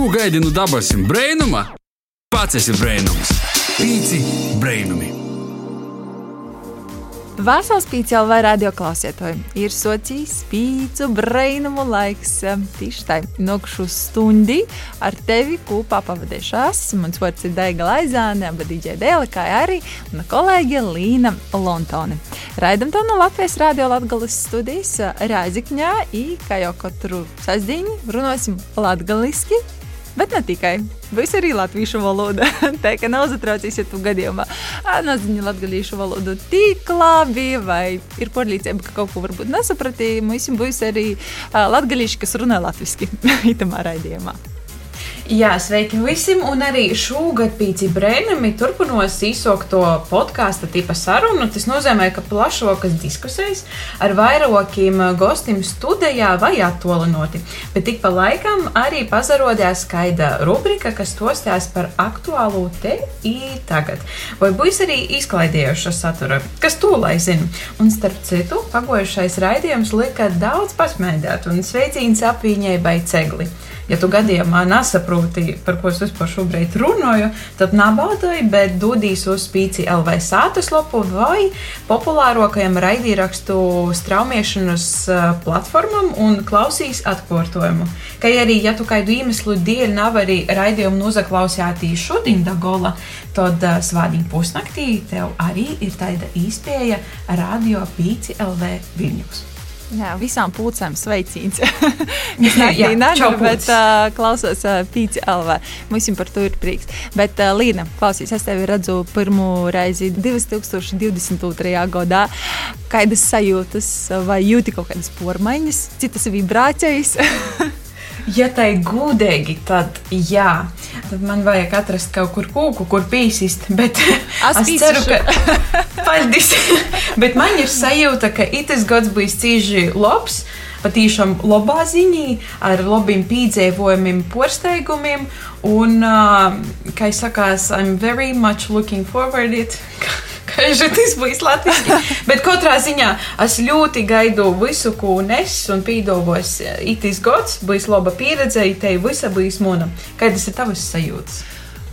Ko gaidi no dabasim brainuma? Pats esi brainums. Pīci brainumi. Pīcis jau vai radio klausītāji. Ir socijas pīcu brainumu laiks. Tieši tā, nokšu stundi ar tevi kopā pavadījušās. Mans vārds ir Daiga Laizāne, abu DJ Dēla, kā arī mana kolēģe Līna Lontone. Raidam to no Latvijas radio Latgales studijas Rāzikņā, kā jau katru sasdiņu runāsim latgaliski Bet ne tikai. Būs arī latviešu valoda. Tā kā nav zatraucies, ja tu gadījumā nezini latviešu valodu tik labi, vai ir porlīdzība, ka kaut ko varbūt nesapratīja. Mums būs arī latvieši, kas runā latviešu itamā raidījumā. Jā, sveiki visiem! Un arī šogad pīci brēnami turpinos īsokto podkāstu tipa sarunu. Tas nozīmē, ka plašākas diskusijas ar vairākiem gostiem studijā vai attolinoti. Bet tik pa laikam arī pazarodās skaida rubrika, kas tostās par aktuālo te i tagad. Vai būs arī izklaidējuša satura, kas to lai zina. Un starp citu, pagojušais raidījums lika daudz pasmēdēt un sveicīns apviņai vai cegli ja tu gadījumā nesaproti, par ko es vispār šobrīd runāju, tad nabaudai, bet dodīs uz spīci LV sātas lapu vai populārākajam raidīrakstu straumiešanas platformam un klausīs atkārtojumu. Kā arī, ja tu kādu iemeslu dēļ nav arī raidījumu nozaklausītī šodien Dagola, tad svādiņu pusnaktī tev arī ir tāda īspēja radio pīci LV Viļņus. Jā, visām pūcēm sveicīns. es naktī nedaru, bet uh, klausos uh, pīci LV. Mums par to ir prieks. Bet, uh, Līna, klausies, es tevi redzu pirmo reizi 2022. gadā. Kādas sajūtas vai jūti kaut kādas pormaiņas, citas vibrācijas? Ja tā ir gudīgi, tad jā, tad man vajag atrast kaut kur kūku, kur pīsist. Bet es, ceru, ka. Paldies! bet man ir sajūta, ka itis gads būs cīži labs. Patīšām labā ziņā, ar labiem piedzīvojumiem, porsteigumiem. Un, uh, kā jau sakās, I'm very much looking forward it. Tas būs latviešu. Bet katrā ziņā es ļoti gaidu visu, ko nes un pīdovos. Itis gads būs laba pieredze, te visa būs mana. Kādas ir tavas sajūtas?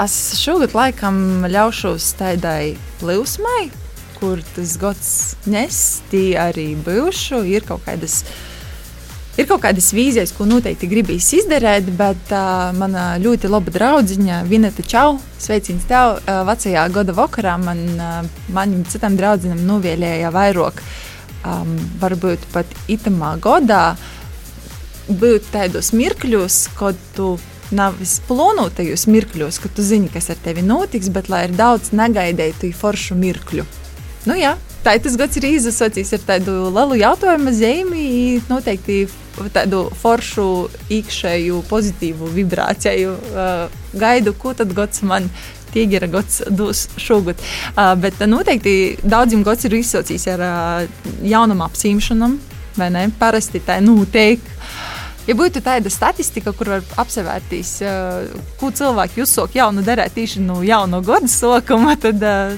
Es šogad laikam ļaušos tādai plūsmai, kur tas gads nes, tī arī bijušu, ir kaut kādas ir kaut kādas vīzijas, ko noteikti gribīs izdarīt, bet uh, mana ļoti laba draudziņa, Vineta Čau, sveiciens tev, uh, vecajā gada vakarā man, uh, manam citam draudzinam novēlēja vairāk, um, varbūt pat itamā gadā, būt tādos mirkļos, kad tu nav plānotajos mirkļos, ka tu zini, kas ar tevi notiks, bet lai ir daudz negaidītu foršu mirkļu. Nu, jā, tas gads ir izsacījis ar tādu lielu jautājumu zīmi, noteikti tādu foršu, iekšēju, pozitīvu vibrāciju. Uh, gaidu, ko tad gads man tīģera gads dos šogad. Uh, bet noteikti daudziem gads ir izsacījis ar uh, jaunam apsimšanam, vai ne? Parasti tā notiek. Ja būtu tāda statistika, kur var apsevērtīs, uh, ko cilvēki uzsāk jaunu darīt tieši no jaunu gada sākuma, tad uh,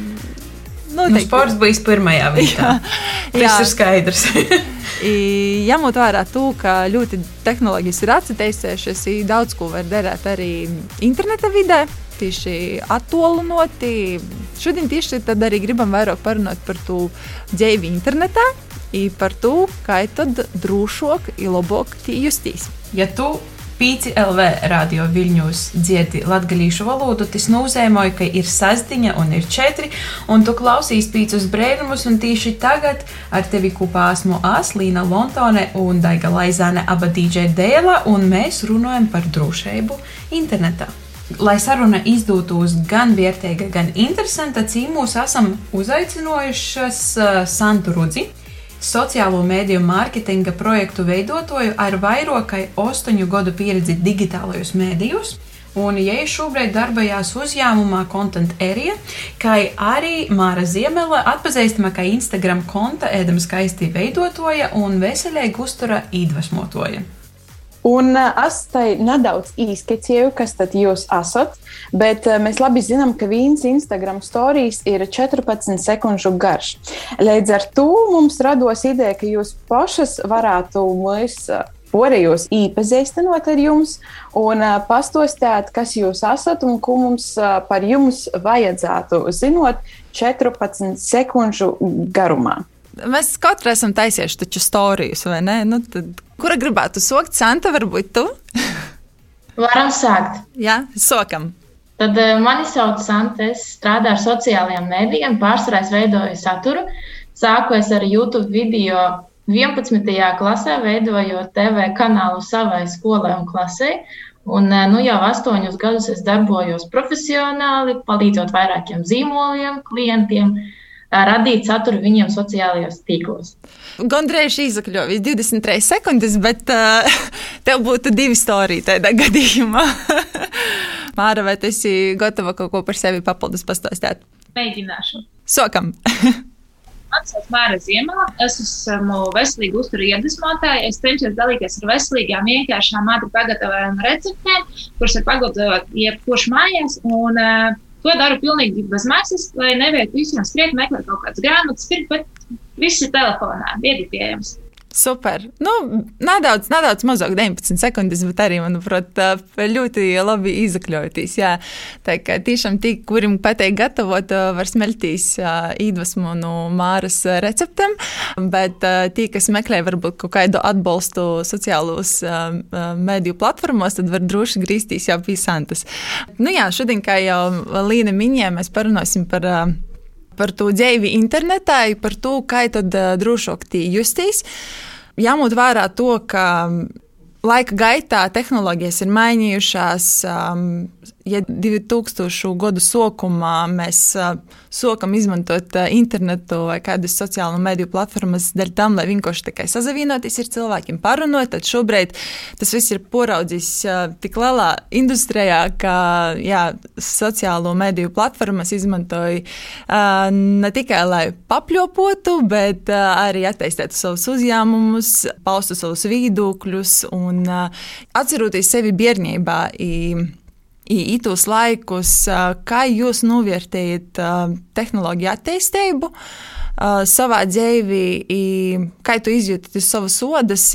Noteikti. Nu, sports bijis pirmajā vietā. jā, tas ir skaidrs. Ņemot vērā to, ka ļoti tehnoloģijas ir attīstījušās, daudz ko var darīt arī interneta vidē. Tieši attālinoti. Šodien tieši tad arī gribam vairāk parunāt par to dzīvi internetā, par to, kā tad drošāk, labāk justīs. Ja tu Pīci LV radio viļņos dziedi latgalīšu valodu, tas nozīmē, ka ir sasdiņa un ir četri, un tu klausīs pīcus brēnumus, un tieši tagad ar tevi kopā esmu Aslīna Lontone un Daiga Laizāne aba DJ Dēla, un mēs runājam par drošību internetā. Lai saruna izdotos gan vērtīga, gan interesanta, cīmūs esam uzaicinājušas uh, Santu Rudzi sociālo mēdīju mārketinga projektu veidotoju ar vairāk kā astoņu gadu pieredzi digitālajos mēdījos. Un, ja es šobrīd darbojos uzņēmumā Content Area, kā arī Māra Ziemela, atpazīstama kā Instagram konta ēdama skaisti veidotoja un veselīgi uztura iedvesmotoja. Un es tai nedaudz īskicēju, kas tad jūs esat, bet mēs labi zinām, ka viens Instagram stāstījis ir 14 sekundžu garš. Līdz ar to mums rados ideja, ka jūs pašas varētu mūs porējos iepazīstinot ar jums un pastostāt, kas jūs esat un ko mums par jums vajadzētu zinot 14 sekundžu garumā. Mēs katru esam taisījuši taču stāstus, vai ne? Nu, tad, kura gribētu sokt? Santa, varbūt tu? Varam sākt. Jā, sokam. Tad mani sauc Santa. Es strādāju ar sociālajiem mēdījiem, pārsvarā es veidoju saturu. Sāku es ar YouTube video 11. klasē, veidojot TV kanālu savai skolai un klasē. Un, nu, jau astoņus gadus es darbojos profesionāli, palīdzot vairākiem zīmoliem, klientiem, radīt saturu viņiem sociālajos tīklos. Gondrēž izakļovis 23 sekundes, bet uh, tev būtu divi storiji tādā gadījumā. Māra, vai tu esi gatava kaut ko par sevi papildus pastāstīt? Mēģināšu. Sokam! Mani sauc Māra Ziemā. Es esmu veselīga uzturu iedvesmotāja. Es cenšos dalīties ar veselīgām, vienkāršām, ātri pagatavotām receptēm, kuras var pagatavot jebkurš mājās. Un, uh, to daru pilnīgi bez maksas, lai nevientu visiem skriet, meklēt kaut kādas grāmatas, pirkt, bet viss ir telefonā, viegli pieejams. Super. Nu, nedaudz, nedaudz mazāk, 19 sekundes, bet arī, manuprāt, ļoti labi izakļaujoties. Jā, tā kā tiešām tie, kuriem patīk gatavot, var smeltīs iedvesmu no māras receptēm, bet tie, kas meklē varbūt kaut kādu atbalstu sociālos mediju platformos, tad var droši grīzties jau pie Santas. Nu jā, šodien, kā jau Līna minēja, mēs parunāsim par par to dzīvi internetā, par to, kā tad drošāk tī justīs. Jāmūt vērā to, ka laika gaitā tehnoloģijas ir mainījušās. Um, ja 2000 gadu sākumā mēs sākam izmantot internetu vai kādas sociālo mediju platformas dēļ tam, lai vienkārši tikai sazavienoties ar cilvēkiem, parunot, tad šobrīd tas viss ir poraudzis tik lielā industrijā, ka jā, sociālo mediju platformas izmantoja ne tikai lai papļopotu, bet arī attīstītu savus uzņēmumus, paustu savus viedokļus un atceroties sevi bērnībā. Ītos laikus, kā jūs novērtējat tehnoloģiju attīstību savā dzīvē, kā izjūti uz savas sodas?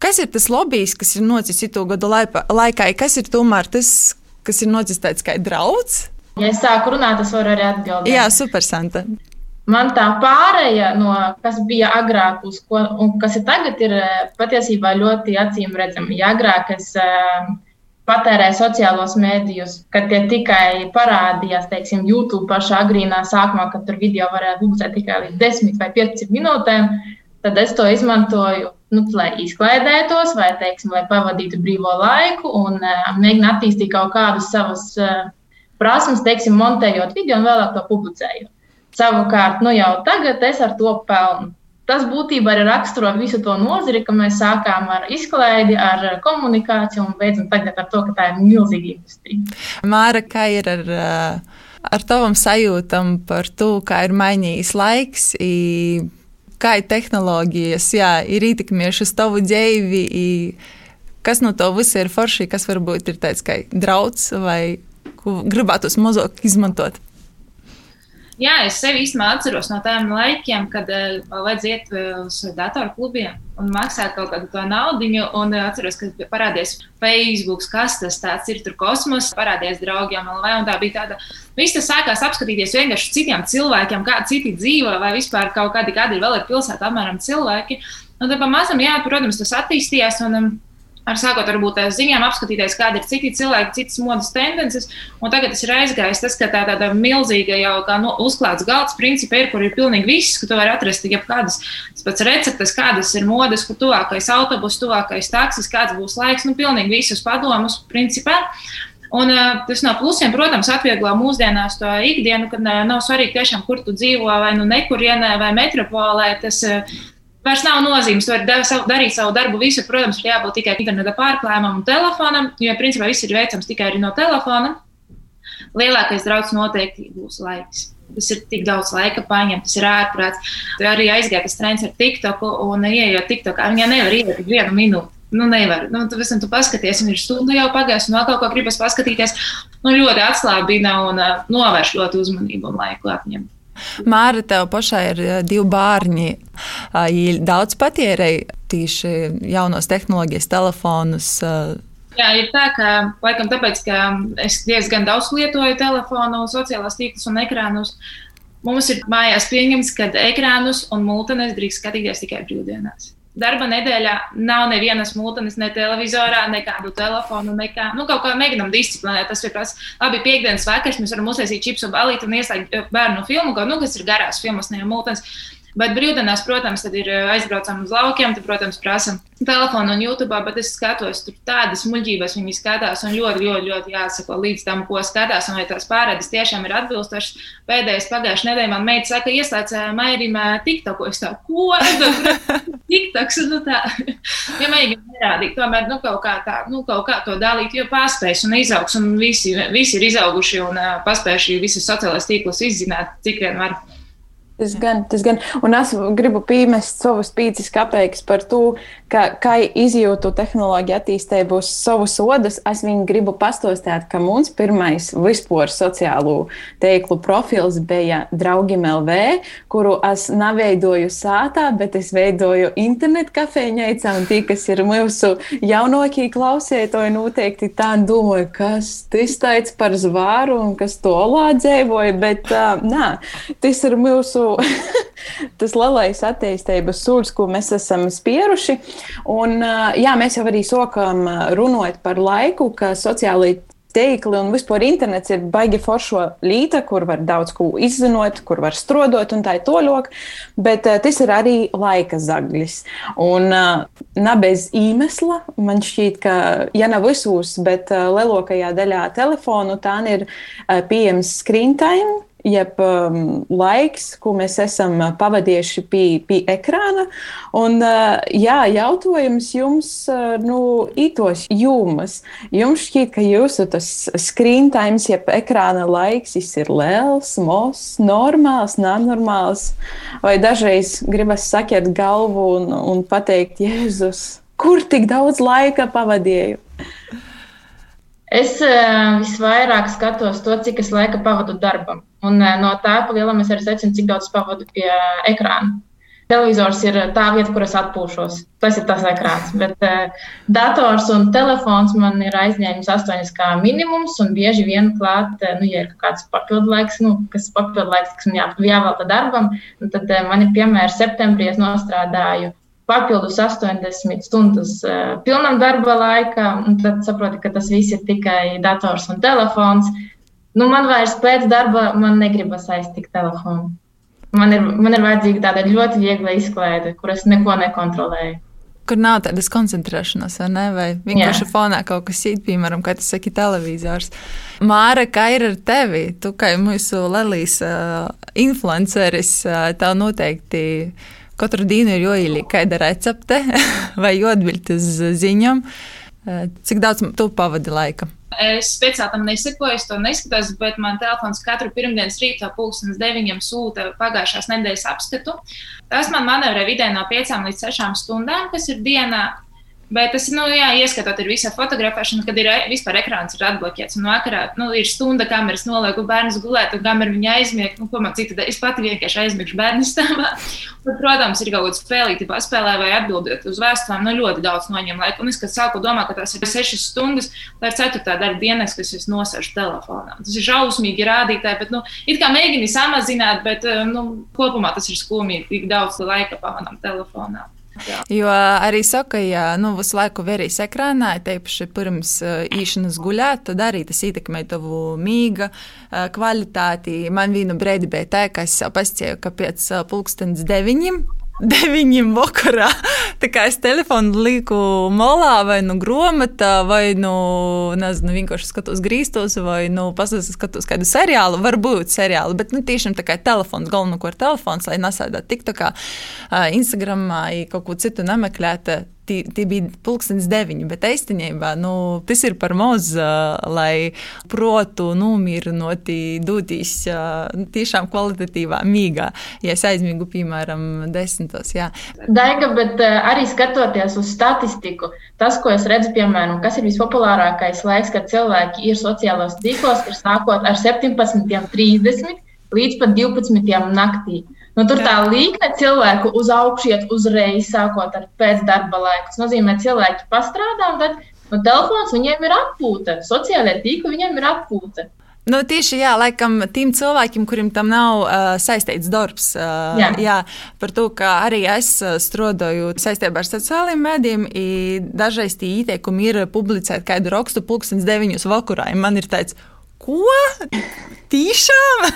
Kas ir tas lobbyis, kas ir nocis to gadu laikā, kas ir tomēr tas, kas ir nocis tāds kā drauds? Ja es sāku runāt, es varu arī atbildēt. Jā, super, Santa. Man tā pārēja no kas bija agrāk, ko, un kas ir tagad, ir patiesībā ļoti acīm redzama. Ja agrāk es uh, patērēja sociālos mēdījus, kad tie tikai parādījās, teiksim, YouTube pašā agrīnā sākumā, kad tur video varēja publicēt tikai līdz 10 vai 15 minūtēm, tad es to izmantoju, nu, lai izklaidētos vai, teiksim, lai pavadītu brīvo laiku un uh, mēģinātu attīstīt kaut kādus savus uh, prasmes, teiksim, montējot video un vēlāk to publicējot. Savukārt, nu jau tagad es ar to pelnu tas būtībā arī raksturo visu to nozari, ka mēs sākām ar izklaidi, ar komunikāciju un beidzam tagad ar to, ka tā ir milzīga industrija. Māra, kā ir ar, ar tavam sajūtam par to, kā ir mainījis laiks? I kā ir tehnoloģijas, jā, ir ietekmējuši uz tavu dzīvi, kas no to visa ir forši, kas varbūt ir tāds kā drauds vai gribētu mazāk izmantot. Jā, es sevi īstenībā atceros no tiem laikiem, kad uh, vajadzēja iet uz datoru klubiem un maksāt kaut kādu to naudu. Un uh, atceros, ka parādījās Facebook, kas tas ir, tur kosmos, parādījās draugiem. Un tā bija tāda, viss tas sākās apskatīties vienkārši citiem cilvēkiem, kā citi dzīvo, vai vispār kaut kādi, kādi ir vēl ir pilsētā, apmēram cilvēki. Un tad pamazam, jā, protams, tas attīstījās. Un, um, ar sākot varbūt ar ziņām, apskatīties, kāda ir citi cilvēki, citas modes tendences. Un tagad tas ir aizgājis tas, ka tā tāda milzīga jau kā nu, uzklāts galds principā ir, kur ir pilnīgi viss, ka tu vari atrast jebkādas pats receptes, kādas ir modes, kur tuvākais autobus, tuvākais taksis, kāds būs laiks, nu pilnīgi visus padomus principā. Un, uh, tas no plusiem, protams, atvieglo mūsdienās to ikdienu, kad uh, nav svarīgi tiešām, kur tu dzīvo, vai nu nekurienē, vai metropolē. Tas, uh, Vairs nav nozīmes, tu vari darīt savu darbu. Visu, protams, ir jābūt tikai interneta pārklājumam un telefonam, jo principā viss ir veicams tikai no telefona. Lielākais draudz noteikti būs laiks. Tas ir tik daudz laika paņemt, tas ir ārprāts. Tur arī aizgāja tas trends ar TikTok, un ieejot TikTokā, viņa nevar iet tik vienu minūti. Nu, nevar. Nu, tu visam tu paskaties, un ir stunda jau pagājusi, un vēl kaut ko gribas paskatīties. Nu, ļoti atslābina un uh, novērš ļoti uzmanību un laiku atņemt. Māra, tev pašai ir divi bērni. Daudz patērēji tīši jaunos tehnoloģijas telefonus. Jā, ir tā, ka laikam tāpēc, ka es diezgan daudz lietoju telefonu, sociālās tīklus un ekrānus. Mums ir mājās pieņemts, ka ekrānus un multines drīkst skatīties tikai brīvdienās. Darba nedēļā nav nevienas mūtnes, ne televizorā, nekādu telefonu, nekā. Nu, kaut kā mēģinām disciplinēt. Tas ir tas, labi, piekdienas vakars, mēs varam uztaisīt čipsu balīti un ieslēgt bērnu filmu, kaut, nu, kas ir garās filmas, ne mūtnes. Bet brīvdienās, protams, tad ir eh, aizbraucam uz laukiem, tad, protams, prasam telefonu un YouTube, bet es skatos, tur tādas muļķības viņi skatās un ļoti, ļoti, ļoti jāsako līdz tam, ko skatās, un vai tās pārēdes tiešām ir atbilstošas. Pēdējais pagājušajā nedēļā man meita saka, ieslēdz eh, Mairim eh, TikToku. Es tā, ko? TikToks, nu tā, ja mēģinām nerādīt, tomēr, nu, kaut kā tā, nu, kaut kā to dalīt, jo pārspējas un izaugs, un visi, visi ir izauguši un uh, paspējuši visas sociālās tīklus izzināt, cik vien var. Tas gan, tas gan. Un es gribu piemest savus pīcis kapeikus par to, ka, kā izjūtu tehnoloģiju attīstību savus sodas. Es viņu gribu pastostāt, ka mums pirmais vispār sociālo teiklu profils bija Draugim LV, kuru es neveidoju sātā, bet es veidoju internetu kafejņaicā. Un tie, kas ir mūsu jaunākie klausētoji, noteikti tā domāja, kas tas teica par zvāru un kas to lādzēvoja. Bet uh, nā, tas ir mūsu tas lielais attīstības sūds, ko mēs esam spieruši. Un, jā, mēs jau arī sokam runājot par laiku, ka sociālai tīkli un vispār internets ir baigi foršo līta, kur var daudz ko izzinot, kur var strodot un tā ir toļok, bet uh, tas ir arī laika zagļis. Un uh, ne bez iemesla, man šķiet, ka, ja nav visos, bet uh, lielākajā daļā telefonu tā ir uh, pieejams screen time jeb um, laiks, ko mēs esam uh, pavadījuši pie, pie ekrāna. Un, uh, jā, jautājums jums, uh, nu, ītos jūmas. Jums šķiet, ka jūsu tas screen time, jeb ekrāna laiks, ir liels, mos, normāls, nenormāls, vai dažreiz gribas sakiet galvu un, un pateikt, Jēzus, kur tik daudz laika pavadīju? Es uh, visvairāk skatos to, cik es laika pavadu darbam. Un uh, no tā palielam es arī secinu, cik daudz pavadu pie uh, ekrāna. Televizors ir tā vieta, kur es atpūšos. Tas ir tas ekrāns. Bet uh, dators un telefons man ir aizņēmis astoņas kā minimums. Un bieži vien klāt, nu, ja ir kāds papildu laiks, nu, kas papildu laiks, kas man jā, jāvelta darbam, tad uh, man ir piemēram septembrī es nostrādāju papildus 80 stundas uh, pilnam darba laikam, un tad saproti, ka tas viss ir tikai dators un telefons. Nu, man vairs pēc darba negribas aiztikt telefonu. Man ir, man ir vajadzīga tāda ļoti viegla izklaide, kur es neko nekontrolēju. Kur nav tādas koncentrēšanās, vai ne? Vai vienkārši Jā. fonā kaut kas cits, piemēram, kā tas saka, televizors. Māra, kā ir ar tevi? Tu kā mūsu Lelijas uh, influenceris, uh, tev noteikti Katru dienu ir jāieliek kāda recepte vai jāatbild uz ziņām. Eh, cik daudz tu pavadi laika? Es speciāli tam nesekoju, es to neskatos, bet man telefons katru pirmdienas rītā pulkstenes deviņiem sūta pagājušās nedēļas apskatu. Tas man manevrē vidē no piecām līdz sešām stundām, kas ir dienā. Bet tas, nu, jā, ieskatot, ir visa fotografēšana, kad ir vispār ekrāns ir atbloķēts. Un vakarā nu, ir stunda, kameras nolieku bērnu gulēt, un kamera viņa aizmieg. Nu, ko man cita, es pati vienkārši aizmiegšu bērnu stāvā. Un, protams, ir kaut kāda spēlīta, paspēlē vai atbildēt uz vēstulēm. Nu, ļoti daudz noņem laiku. Un es, sāku domāt, ka tās ir sešas stundas, ir ceturtā daļa dienas, kas es nosēžu telefonā. Tas ir šausmīgi rādītāji, bet, nu, it kā mēģini samazināt, bet, nu, kopumā tas ir skumīgi, tik daudz laika pavadām telefonā. Jā. Jo arī saka, ja nu, visu laiku verīs ekrānā, teipaši pirms īšanas guļāt, tad arī tas ietekmē tavu mīga kvalitāti. Man vienu brīdi bija tā, ka es pasciēju, ka pēc pulkstenes deviņiem deviņiem vakarā. Tā kā es telefonu lieku malā, vai nu grāmatā, vai nu, nezinu, vienkārši skatos grīstos, vai nu pasakas skatos kādu seriālu. Varbūt seriālu, bet nu, tiešām tā kā telefons, galvenokārt telefons, lai nesēdētu tik tā kā Instagramā, kaut ko citu nemeklētu tie, tie bija pulkstenis deviņi, bet īstenībā nu, tas ir par maz, lai protu nomierinot, dūtīs tiešām kvalitatīvā mīgā, ja es aizmigu, piemēram, desmitos. Jā. Daiga, bet arī skatoties uz statistiku, tas, ko es redzu, piemēram, kas ir vispopulārākais laiks, kad cilvēki ir sociālos tīklos, ir sākot ar 17, 30 līdz pat 12. naktī. Nu, tur tā līnija cilvēku uz augšu iet uzreiz, sākot ar pēcdarba laiku. Tas nozīmē, ka cilvēki pastrādā, un tad nu, telefons viņiem ir atpūta, sociālajie tīkli viņiem ir atpūta. Nu, tieši jā, laikam, tiem cilvēkiem, kuriem tam nav uh, saistīts darbs, uh, jā. Jā, par to, ka arī es strādāju saistībā ar sociālajiem mēdījiem, dažreiz tie ieteikumi ir publicēt kādu rakstu pulkstenes deviņos vakarā. Man ir tāds, ko? Tiešām?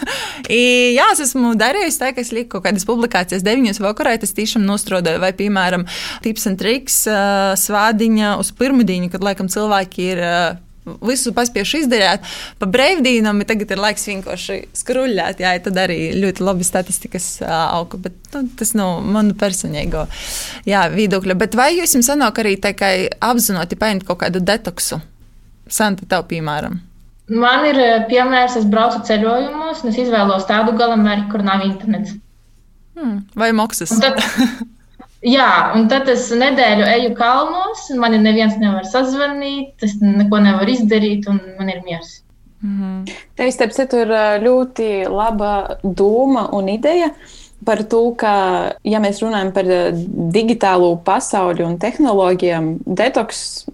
Jā, es esmu darījusi tā, ka es liku kaut kādas publikācijas deviņos vakarā, tas tiešām nostrodoju, vai, piemēram, tips un triks svādiņa uz pirmdienu, kad, laikam, cilvēki ir visu paspiešu izdarīt. Pa brīvdīnam tagad ir laiks vienkārši skruļļāt. Jā, tad arī ļoti labi statistikas auga. Bet nu, tas nav no manu personīgo jā, viedokļa. Bet vai jums sanāk arī tikai apzināti paņemt kaut kādu detoksu? Santa, tev piemēram. Man ir piemērs, es braucu ceļojumos, un es izvēlos tādu galamērķi, kur nav internets. Hmm, vai maksas? Tad, Jā, un tad es nedēļu eju kalnos, un man neviens nevar sazvanīt, es neko nevaru izdarīt, un man ir miers. Mm -hmm. Tev, starp citu, ir ļoti laba doma un ideja par to, ka, ja mēs runājam par digitālo pasauli un tehnoloģijām, detoks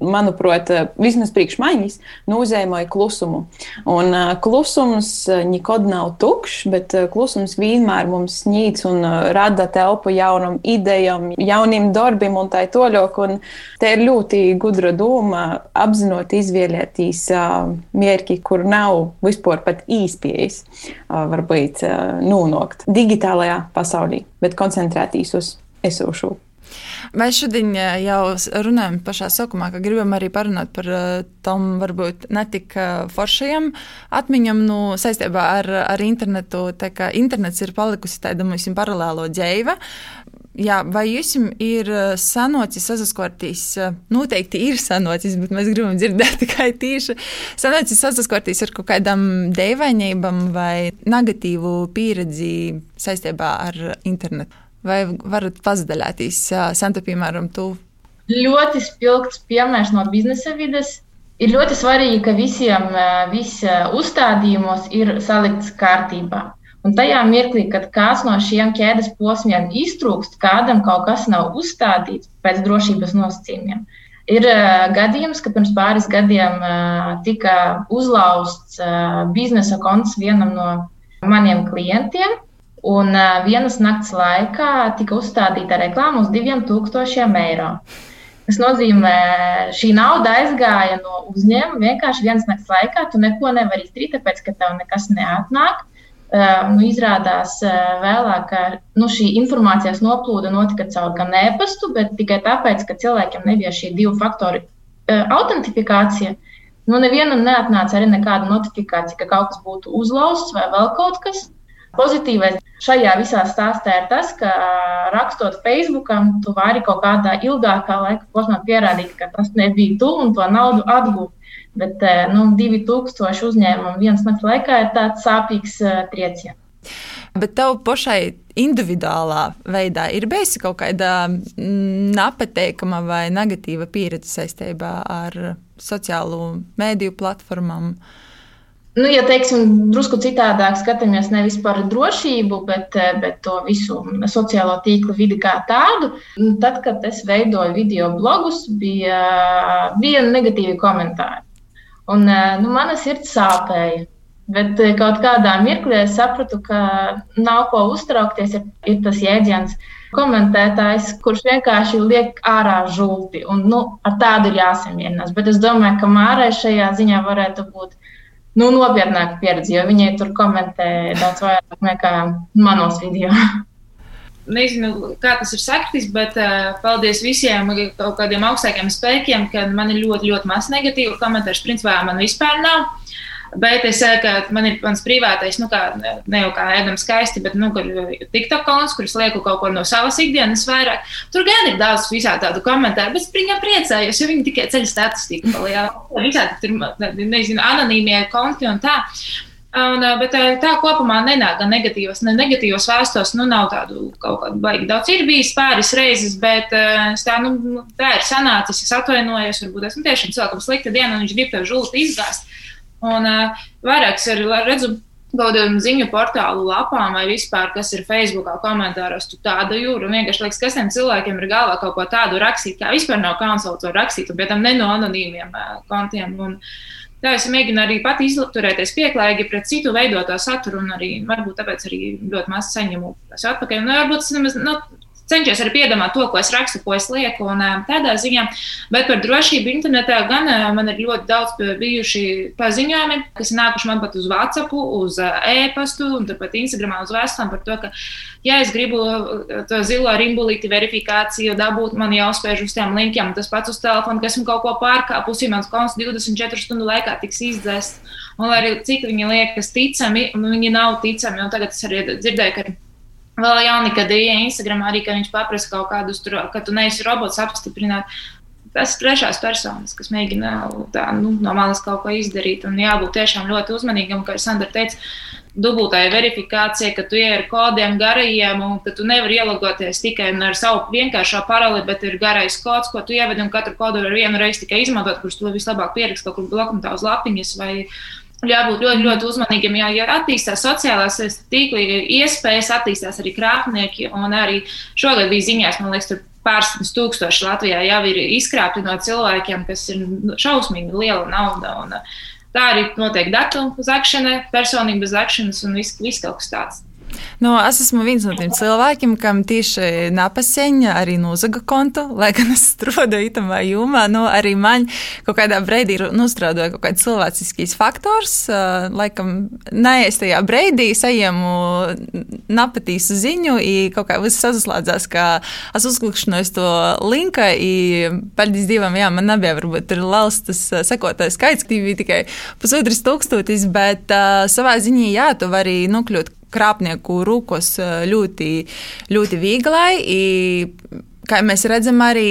manuprāt, vismaz priekšmaiņas, nozīmēja klusumu. Un uh, klusums nekad nav tukšs, bet klusums vienmēr mums sniedz un rada telpu jaunam idejam, jauniem darbiem un tā. Un te ir ļoti gudra doma apzinot izvēlēties mērķi, kur nav vispār pat īspējas, varbūt nonākt digitālajā pasaulī, bet koncentrēties uz esošo. Mēs šodien eh, jau runājam pašā sākumā, ka gribam arī parunāt par eh, tom varbūt netik eh, foršajam atmiņam nu, saistībā ar, ar internetu. Internets ir palikusi tāda mums paralēlo dzīve. Jā, vai jums ir sanocis saskarties? Noteikti ir sanocis, bet mēs gribam dzirdēt tikai tīši. Sanocis saskarties ar kaut kādām dēvainībām vai negatīvu pieredzi saistībā ar internetu. Vai varat pazaļāties, Santa, piemēram, tu? Ļoti spilgts piemērs no biznesa vides. Ir ļoti svarīgi, ka visiem visi uzstādījumos ir salikts kārtībā. Un tajā mirklī, kad kāds no šiem ķēdes posmiem iztrūkst, kādam kaut kas nav uzstādīts pēc drošības nosacījumiem, ir gadījums, ka pirms pāris gadiem tika uzlauzts biznesa konts vienam no maniem klientiem. Un uh, vienas nakts laikā tika uzstādīta reklāma uz 2000 eiro. Tas nozīmē, ka šī nauda aizgāja no uzņēmuma vienkārši vienas nakts laikā. Tu neko nevari izdarīt, tāpēc ka tev nekas neatnāk. Uh, nu, izrādās uh, vēlāk, ka nu, šī informācijas noplūde notika caur gan e-pastu, bet tikai tāpēc, ka cilvēkiem nebija šī divu faktoru uh, autentifikācija. Nu, nevienam neatnāca arī nekāda notifikācija, ka kaut kas būtu uzlauzts vai vēl kaut kas. Pozitīvais šajā visā stāstā ir tas, ka rakstot Facebookam, tu vari kaut kādā ilgākā laika posmā pierādīt, ka tas nebija tu un to naudu atgūt. Bet nu, 2000 uzņēmumu vienas nakts laikā ir tāds sāpīgs trieciens. Bet tev pašai individuālā veidā ir bijusi kaut kāda nepateikama vai negatīva pieredze saistībā ar sociālo mediju platformām. Uh, Nu, ja teiksim, drusku citādāk skatāmies nevis par drošību, bet, eh, bet to visu sociālo tīklu vidi kā tādu, tad, kad es veidoju video blogus, bija viena negatīva komentāra. Un, eh, nu, mana sirds sāpēja. Bet eh, kaut kādā mirklī es sapratu, ka nav ko uztraukties. Ir, ir tas jēdziens, komentētājs, kurš vienkārši liek ārā žulti. Un, nu, ar tādu ir jāsamierinās. Bet es domāju, ka Mārai šajā ziņā varētu būt nu, nopietnāka pieredze, jo viņi tur komentē daudz vairāk nekā manos video. Nezinu, kā tas ir saktis, bet uh, paldies visiem kaut kādiem augstākiem spēkiem, ka man ir ļoti, ļoti maz negatīvu komentāru. Principā man vispār nav. Bet es saku, man ir mans privātais, nu, kā, ne jau kā ēdam skaisti, bet, nu, kur TikTok konts, kur es lieku kaut ko no savas ikdienas vairāk. Tur gan ir daudz visā tādu komentāru, bet es viņam priecājos, jo viņi tikai ceļ statistiku palielina. Visādi tur, nezinu, anonīmie konti un tā. Un, bet tā kopumā nenāk gan negatīvas, ne negatīvas vēstos. Nu, nav tādu kaut kādu baigi daudz. Ir bijis pāris reizes, bet tā, nu, tā ir sanācis. Es atvainojos, varbūt esmu tiešām cilvēkam slikta diena, un viņš grib tev žulti izgāzt. Un uh, vairākas redzu kaut kādiem ziņu portālu lapām vai vispār, kas ir Facebookā komentāros, tu tādu jūru. Un vienkārši liekas, kas tiem cilvēkiem ir galvā kaut ko tādu rakstīt, kā vispār nav kauns to rakstīt, un pie tam ne no anonīmiem kontiem. Un, Tā es mēģinu arī pati izturēties pieklājīgi pret citu veidoto saturu, un arī varbūt tāpēc arī ļoti maz saņemu atpakaļ. Un varbūt tas nemaz, nu, cenšos arī piedomāt to, ko es rakstu, ko es lieku, un tādā ziņā. Bet par drošību internetā gan man ir ļoti daudz bijuši paziņojumi, kas nākuši man pat uz WhatsApp, uz e-pastu un pat Instagramā uz vēstulēm par to, ka, ja es gribu to zilo rimbulīti verifikāciju dabūt, man jāuzspiež uz tiem linkiem, tas pats uz telefona, kas man kaut ko pārkāpus, ja mans konts 24 stundu laikā tiks izdzēsts. Un arī cik viņi liekas ticami, viņi nav ticami. Un tagad es arī dzirdēju, ka Vēl Jānika Dija Instagram arī, ka viņš paprasa kaut kādus, tur, ka tu neesi robots apstiprināt. Tas ir trešās personas, kas mēģina tā, nu, no malas kaut ko izdarīt. Un jābūt tiešām ļoti uzmanīgam, kā Sandra teica, dubultai verifikācija, ka tu ej ar kodiem garajiem un ka tu nevari ielogoties tikai ar savu vienkāršo paroli, bet ir garais kods, ko tu ievedi un katru kodu var vienu reizi tikai izmantot, kurš tu vislabāk pierakst kaut kur bloknotā uz lapiņas vai jābūt ļoti, ļoti uzmanīgiem. Jā, ja attīstās sociālās tīkli, iespējas attīstās arī krāpnieki. Un arī šogad bija ziņās, man liekas, tur pāris tūkstoši Latvijā jau ir izkrāpti no cilvēkiem, kas ir šausmīgi liela nauda. Un, tā arī notiek datu zakšana, personības zakšanas un viss vis kaut kas tāds. Nu, es esmu viens no tiem cilvēkiem, kam tieši napaseņa arī nozaga kontu, lai gan es strādāju itamā jomā. Nu, arī man kaut kādā brīdī nostrādāja kaut kāds cilvēciskīs faktors. Laikam, nē, es tajā brīdī saņēmu napatīsu ziņu, un kaut kā viss saslēdzās, ka es uzklikšķināju to linku, un paldies Dievam, jā, man nebija varbūt tur liels tas sekotājs skaits, ka bija tikai pusotras tūkstotis, bet uh, savā ziņā jā, tu vari nokļūt krāpnieku rūkos ļoti, ļoti viegli. Kā mēs redzam, arī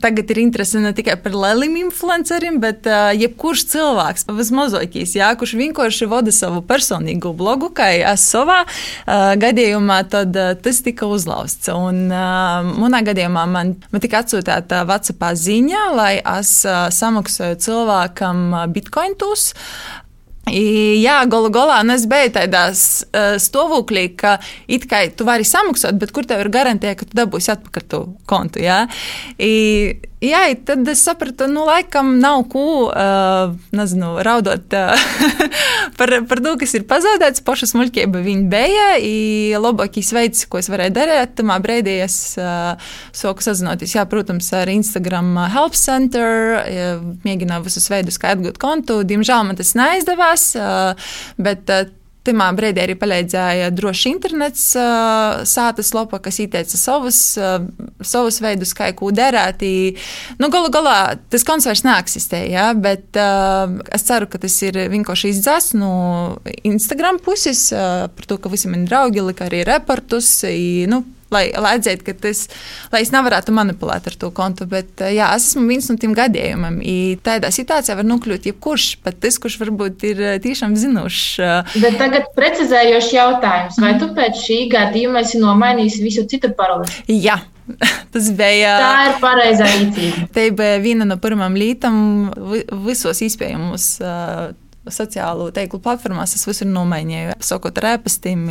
tagad ir interese ne tikai par lieliem influenceriem, bet uh, jebkurš cilvēks, vismazākais, jā, kurš vienkārši vada savu personīgo blogu, kā es savā uh, gadījumā, tad uh, tas tika uzlausts. Un uh, manā gadījumā man, man tika atsūtīta WhatsApp ziņa, lai es uh, samaksāju cilvēkam bitkoinus. Jā, galu galā nu, es biju tādā uh, stāvoklī, ka it kā tu vari samaksāt, bet kur tev ir garantija, ka tu dabūsi atpakaļ to kontu? Jā, I, jā tad es sapratu, nu, laikam nav ko, uh, nezinu, raudot uh, par, par to, kas ir pazaudēts. Paša smuļķība viņa bija, labākais veids, ko es varēju darīt, tamā brīdī es uh, soku sazinoties, jā, protams, ar Instagram Help Center, mēģināju visus veidus, kā atgūt kontu. Diemžēl man tas neizdevās mājās, bet Tajā brīdī arī palīdzēja droši internets, sātas lopa, kas ieteica savus, savus veidus, kā ko darīt. Nu, galu galā tas konts vairs neeksistē, ja, bet uh, es ceru, ka tas ir vienkārši izdzēsts no Instagram puses, uh, par to, ka visi mani draugi lika arī reportus. I, nu, lai, lai atzītu, ka tas, lai es nevarētu manipulēt ar to kontu. Bet eh, jā, es esmu viens no tiem gadījumiem. Tādā situācijā var nokļūt jebkurš, pat tas, kurš varbūt ir eh, tiešām zinošs. Eh. Bet tagad precizējošs jautājums. Vai tu pēc šī gadījuma esi nomainījis visu citu paroli? Jā. Tas bija. Tā ir pareizā rīcība. Tā bija viena no pirmām lietām visos iespējamos sociālo tīklu platformās es visur nomainīju. Sakot ar ēpastiem,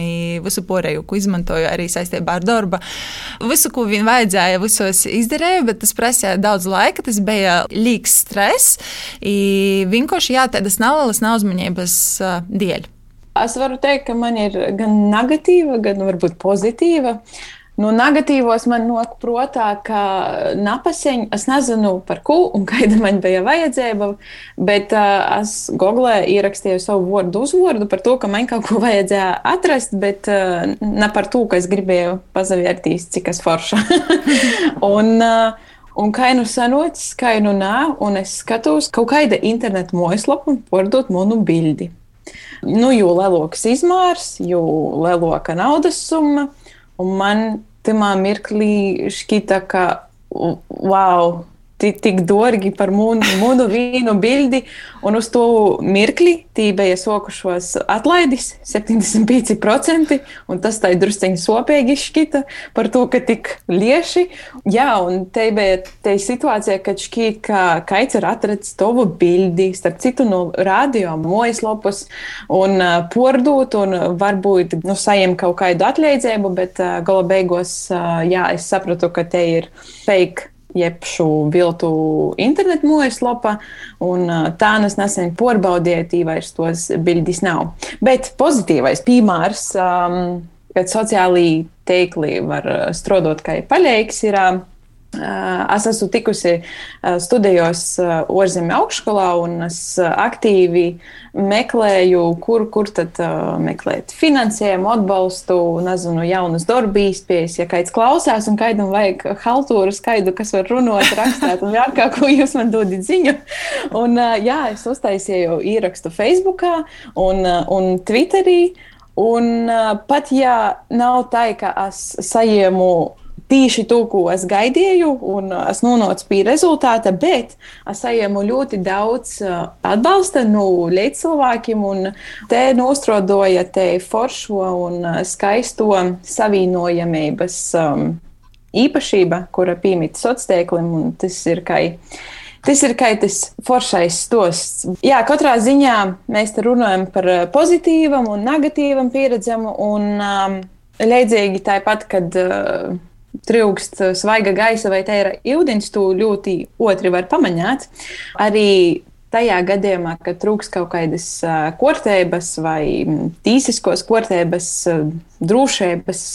visu pārējo, ko izmantoju arī saistībā ar darbu. Visu, ko vien vajadzēja, visos izdarīju, bet tas prasīja daudz laika, tas bija līgs stress. Vienkārši jā, tādas nelielas neuzmanības dēļ. Es varu teikt, ka man ir gan negatīva, gan varbūt pozitīva. Uh, nu, negatīvos man nāk prātā, ka napaseņi, es nezinu par ko un kāda man bija vajadzība, bet uh, es googlē ierakstīju savu vārdu uzvārdu par to, ka man kaut ko vajadzēja atrast, bet uh, ne par to, ka es gribēju pazavērtīs, cik es forša. un, uh, Un kā nu sanocis, kā nu nē, un es skatos kaut kāda interneta mājaslapa, pārdot manu bildi. Nu, jo lielāks izmērs, jo lielāka naudas summa, Un man tajā mirklī šķita, ka wow, tik dārgi par mūnu vīnu bildi, un uz to mirkli tī bija sokušos atlaidis 75%, un tas tā drusciņi sopīgi šķita par to, ka tik lieši. Jā, un te bija te situācija, kad šķīt, ka kaits ir atradzis tavu bildi, starp citu no radio mājaslapus, un uh, pordūt, un varbūt nu, saņem kaut kādu atliedzību, bet uh, gala beigās, uh, jā, es sapratu, ka te ir fake jeb šo viltu internetu mājaslapā. Tā es nesen porbaudīju, tī vairs tos bildis nav. Bet pozitīvais piemērs, um, kad sociālī teikli var strādāt kā paļēks, ir. Um, Es esmu tikusi studijos ārzemju augšskolā, un es aktīvi meklēju, kur, kur tad meklēt finansējumu, atbalstu, nezinu, jaunas darbības, pieejas, ja kāds klausās, un kādam vajag haltūru skaidu, kas var runāt, rakstīt, un vienkār, ko jūs man dodat ziņu. Un, jā, es uztaisīju ierakstu Facebookā un, un Twitterī. Un pat ja nav tā, ka es saņēmu tieši to, ko es gaidīju, un uh, es nonācu pie rezultāta, bet es saņēmu ļoti daudz uh, atbalsta no līdzcilvēkiem, un te nostrodoja te foršo un uh, skaisto savienojamības um, īpašība, kura piemīt sociāliem, un tas ir kā. Tas ir kā tas foršais stosts. Jā, katrā ziņā mēs te runājam par pozitīvam un negatīvam pieredzam, un um, līdzīgi tāpat, kad uh, trūkst svaiga gaisa vai tēra ūdens, tu ļoti otri var pamanīt. Arī tajā gadījumā, kad trūks kaut kādas kortēbas vai tīsiskos kortēbas, drošības,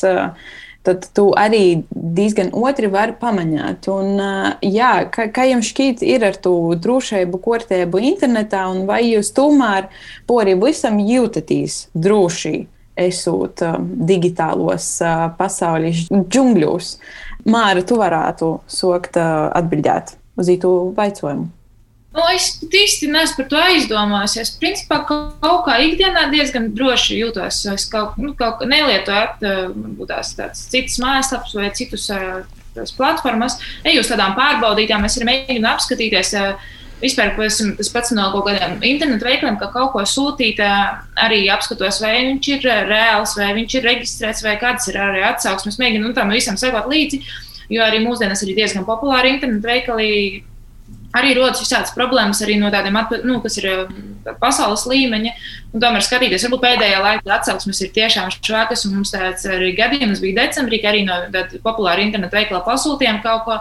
tad tu arī diezgan otri vari pamanīt. Un, jā, kā, kā jums šķiet, ir ar to drošību, kortēbu internetā, un vai jūs tomēr pori visam jūtaties droši? Esot um, digitālos uh, pasaules džungļos. Māra, tu varētu sokt uh, atbildēt uz īstu jautājumu. Nu, es pat īsti neesmu par to aizdomājis. Es principā kaut kā ikdienā diezgan droši jūtos. Es kaut, nu, kaut nelietoju uh, tās citas mājaslapas vai citus platformas. Eju uz tādām pārbaudītām, es arī mēģinu apskatīties. Uh, Vispār, esmu, es pats no kaut kādiem internetu veikaliem, ka kaut ko sūtīt, arī apskatos, vai viņš ir reāls, vai viņš ir reģistrēts, vai kādas ir arī atsauksmes. Mēģinu nu, tam visam sekot līdzi, jo arī mūsdienās ir diezgan populāri internetu veikali. Arī rodas visādas problēmas arī no tādiem, nu, kas ir pasaules līmeņa. Un tomēr skatīties, varbūt pēdējā laikā atsauksmes ir tiešām švākas. Mums tāds arī gadījums bija decembrī, ka arī no populāra internetu veikala pasūtījām kaut ko.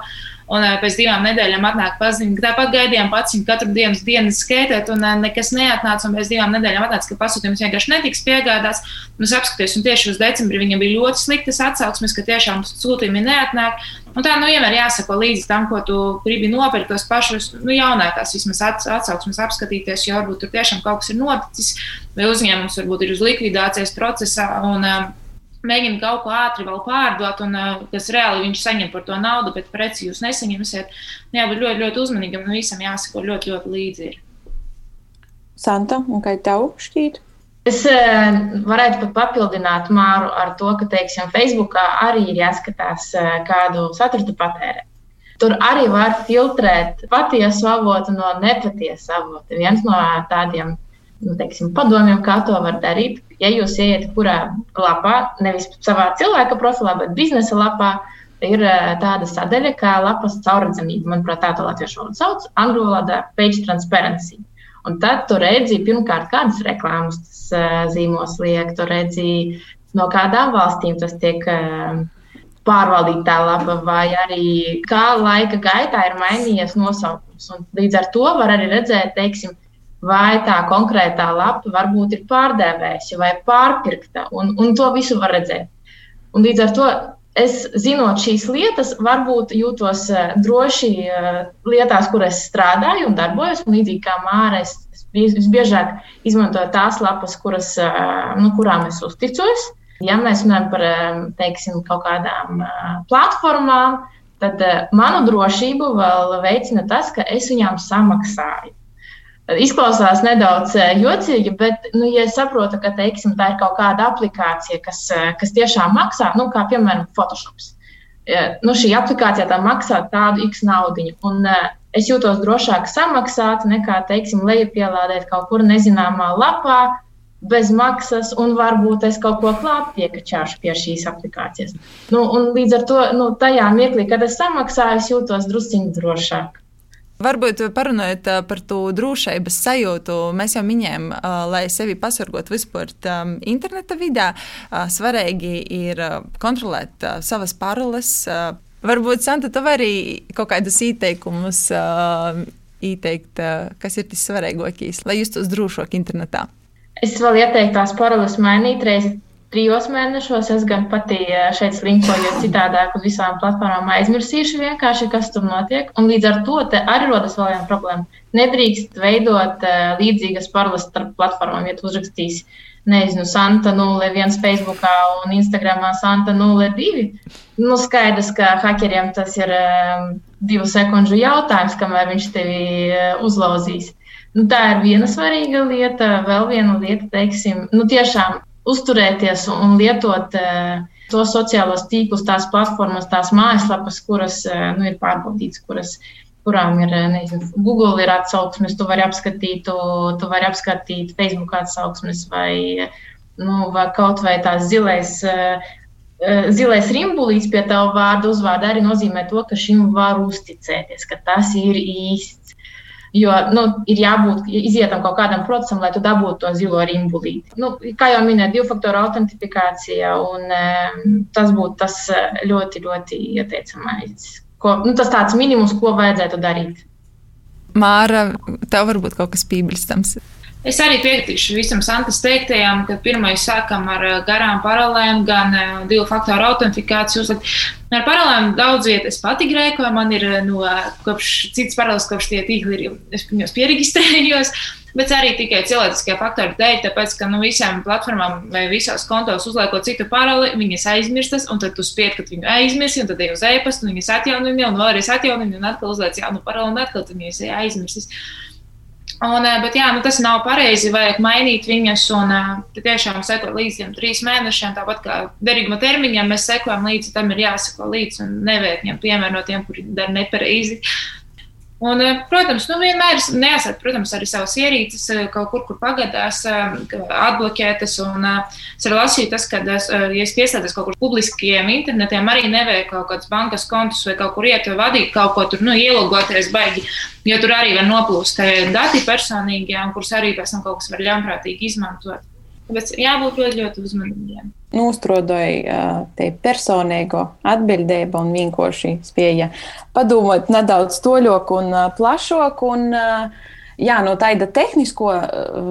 Un pēc divām nedēļām atnāk paziņa, tāpat gaidījām paciņu katru dienas dienas skaitēt, un nekas neatnāca. Un pēc divām nedēļām atnāca, ka pasūtījums vienkārši netiks piegādāts. Un es apskatījos, un tieši uz decembrī viņam bija ļoti sliktas atsauksmes, ka tiešām sūtījumi neatnāk. Un tā nu vienmēr jāsako līdzi tam, ko tu gribi nopirkt, tos pašus nu, jaunākās vismaz atsauksmes apskatīties, jo varbūt tur tiešām kaut kas ir noticis, vai uzņēmums varbūt ir uz likvidācijas procesā. Un, um, mēģina kaut ko ātri vēl pārdot, un uh, kas reāli viņš saņem par to naudu, bet preci jūs nesaņemsiet. Nu, jābūt ļoti, ļoti uzmanīgam un visam jāsako ļoti, ļoti līdzi. Ir. Santa, un kā tev šķiet? Es uh, varētu pat papildināt Māru ar to, ka, teiksim, Facebookā arī ir jāskatās, uh, kādu saturu patērē. Tur arī var filtrēt patiesu avotu no nepatiesa avota. Viens no tādiem nu, teiksim, padomiem, kā to var darīt, ja jūs ieiet kurā lapā, nevis savā cilvēka profilā, bet biznesa lapā, ir eh, tāda sadaļa, kā lapas caurredzamība. Manuprāt, tā to latviešu valodā sauc, angļu valodā page transparency. Un tad tu redzi, pirmkārt, kādas reklāmas tas uh, zīmos liek, tu redzi, no kādām valstīm tas tiek uh, pārvaldīta tā lapa, vai arī kā laika gaitā ir mainījies nosaukums. Un līdz ar to var arī redzēt, teiksim, vai tā konkrētā lapa varbūt ir pārdevējusi vai pārpirkta, un, un to visu var redzēt. Un līdz ar to es, zinot šīs lietas, varbūt jūtos uh, droši uh, lietās, kur es strādāju un darbojos. Un līdzīgi kā Māra, es, visbiežāk izmantoju tās lapas, kuras, uh, nu, kurām es uzticos. Ja mēs runājam par teiksim, kaut kādām platformām, tad manu drošību vēl veicina tas, ka es viņām samaksāju. Izklausās nedaudz eh, jocīgi, bet, nu, ja saprotu, ka teiksim, tā ir kaut kāda aplikācija, kas, eh, kas tiešām maksā, nu, kā piemēram Photoshop. Nu, šī aplikācija tā maksā tādu x naudu. Un, eh, es jūtos drošāk samaksāt, nekā, teiksim, lejupielādēt kaut kur nezināmā lapā bez maksas, un varbūt es kaut ko klātu piekačāšu pie šīs aplikācijas. Nu, līdz ar to nu, tajā mirklī, kad es samaksāju, es jūtos drusciņi drošāk. Varbūt parunājot par to drošības sajūtu, mēs jau minējām, lai sevi pasargātu vispār interneta vidē, svarīgi ir kontrolēt savas paroles. Varbūt, Santa, tu vari kaut kādus ieteikumus ieteikt, kas ir tas svarīgākais, lai justos drošāk internetā. Es vēl ieteiktu tās paroles mainīt reizi trijos mēnešos. Es gan pati šeit slinkoju, jo citādāk uz visām platformām aizmirsīšu vienkārši, kas tur notiek. Un līdz ar to arī rodas vēl viena problēma. Nedrīkst veidot uh, līdzīgas paroles starp platformām, ja tu uzrakstīsi. Nezinu, Santa 01 Facebook un Instagramā Santa 02. Nu, skaidrs, ka hakeriem tas ir um, divu sekundžu jautājums, kamēr viņš tevi uh, uzlauzīs. Nu, tā ir viena svarīga lieta. Vēl viena lieta, teiksim, nu, tiešām uzturēties un lietot eh, tos sociālos tīklus, tās platformas, tās mājaslapas, kuras eh, nu, ir pārbaudītas, kuras, kurām ir eh, nezinu, Google ir atsauksmes, tu vari apskatīt, tu, tu vari apskatīt Facebook atsauksmes vai, nu, vai kaut vai tās zilais. Zilais rimbulīts pie tava vārda uzvārda arī nozīmē to, ka šim var uzticēties, ka tas ir īsts. Jo nu, ir jābūt izietam kaut kādam procesam, lai tu dabūtu to zilo rimbulīti. Nu, kā jau minēju, divu faktoru autentifikācija, un um, tas būtu tas eh, ļoti, ļoti ieteicamais. Ko, nu, tas tāds minimums, ko vajadzētu darīt. Māra, tev varbūt kaut kas piebilstams. Es arī piekritīšu visam Santas teiktajam, ka pirmais sākam ar eh, garām paralēlēm, gan eh, divu faktoru autentifikāciju uzlikt. Ar paralēlēm daudz vietas es pati grēkoju, man ir eh, no kopš cits paralēls, kopš tie tīkli ir, es viņos pieregistrējos. Bet arī tikai cilvēciskie faktori dēļ, tāpēc, ka nu, visām platformām vai visās kontos uzliekot citu paralēli, viņas aizmirstas, un tad tu spied, ka viņu aizmirsi, un tad ej uz e-pastu, viņas atjaunini, un vēlreiz atjaunini, un atkal uzliec jaunu paralēli, un atkal viņas aizmirstas. Un, eh, bet, jā, nu, tas nav pareizi. Vajag mainīt viņas un eh, tiešām sekot līdz tiem trīs mēnešiem. Tāpat kā derīguma termiņam, mēs sekojam līdzi, tam ir jāseko līdzi un nevērtēt viņiem piemēram no tiem, kuri dara nepareizi. Un, eh, protams, nu, vienmēr nesat, protams, arī savas ierīces eh, kaut kur, kur pagadās, eh, atbloķētas. Un es arī lasīju, tas, ka, ja es pieslēdzos kaut kur publiskiem internetiem, arī nevajag kaut kādas bankas kontus vai kaut kur iet vai vadīt kaut ko tur, nu, ielogoties baigi, jo tur arī var noplūst dati personīgie, kurus arī pēc tam kaut kas var ļaunprātīgi izmantot. Tāpēc jābūt ļoti, ļoti uzmanīgiem. Nostrodoja te personīgo atbildību un vienkārši spēja padomāt nedaudz toļāk un plašāk. Un, Jā, no tāda tehnisko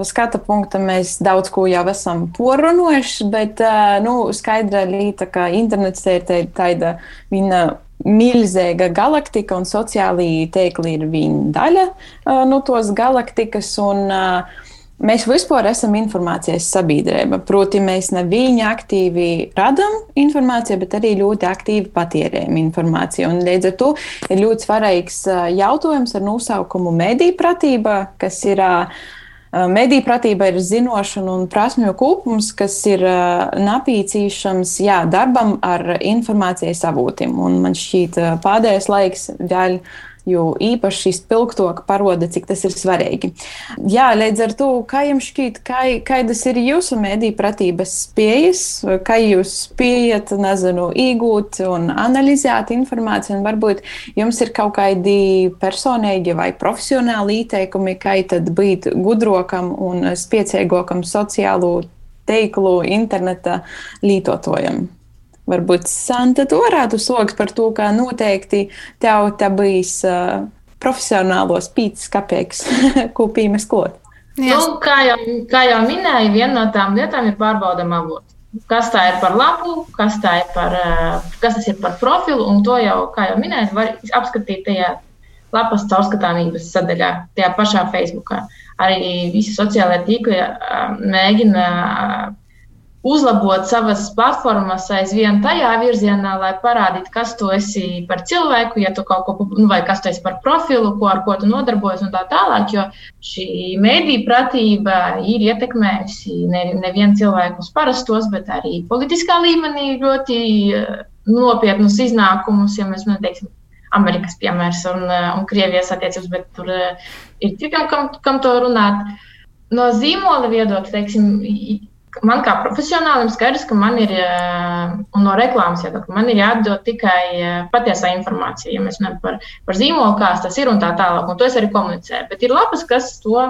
skata punkta mēs daudz ko jau esam porunājuši, bet nu, skaidra lieta, ka internets ir tāda viņa milzīga galaktika un sociālajie tīkli ir viņa daļa no nu, tos galaktikas. Un, uh, Mēs vispār esam informācijas sabiedrība. Proti, mēs nevienu aktīvi radām informāciju, bet arī ļoti aktīvi patērējam informāciju. Un līdz ar to ir ļoti svarīgs jautājums ar nosaukumu mediju pratība, kas ir. Mediju pratība ir zinošana un prasmju kopums, kas ir napīcīšams jā, darbam ar informācijas avotiem. Un man šķiet, pēdējais laiks vēl jo īpaši spilgtok paroda, cik tas ir svarīgi. Jā, līdz ar to, kā jums šķiet, kā, kādas ir jūsu mediju pratības spējas, kā jūs spējat, nezinu, iegūt un analizēt informāciju, un varbūt jums ir kaut kādi personīgi vai profesionāli ieteikumi, kā tad būt gudrokam un spēcīgākam sociālo teiklu interneta lietotājam. Varbūt Santa, tu varētu sokt par to, kā noteikti tev tā bijis uh, profesionālos pīcis kapeiks, ko pīmes klot. Nu, kā, jau, kā jau minēju, viena no tām lietām ir pārbaudama avota. Kas tā ir par lapu, kas, ir par, kas tas ir par profilu, un to jau, kā jau minēju, var apskatīt tajā lapas caurskatāmības sadaļā, tajā pašā Facebookā. Arī visi sociālai tīkli mēģina uzlabot savas platformas aizvien tajā virzienā, lai parādītu, kas tu esi par cilvēku, ja tu kaut ko, nu, vai kas tu esi par profilu, ko, ar ko tu nodarbojies un tā tālāk. Jo šī mēdīņa pratība ir ietekmējusi nevienu ne cilvēku parastos, bet arī politiskā līmenī ļoti eh, nopietnus iznākumus, ja mēs neteiksim. Amerikas piemērs un, un Krievijas attiecības, bet tur ir citiem, kam, kam to runāt. No zīmola viedokļa, teiksim, man kā profesionālim skaidrs, ka man ir, un no reklāmas viedokļa, man ir jādod tikai patiesā informācija. Ja mēs runājam par, par zīmolu, kāds tas ir un tā tālāk, un to es arī komunicēju. Bet ir lapas, kas to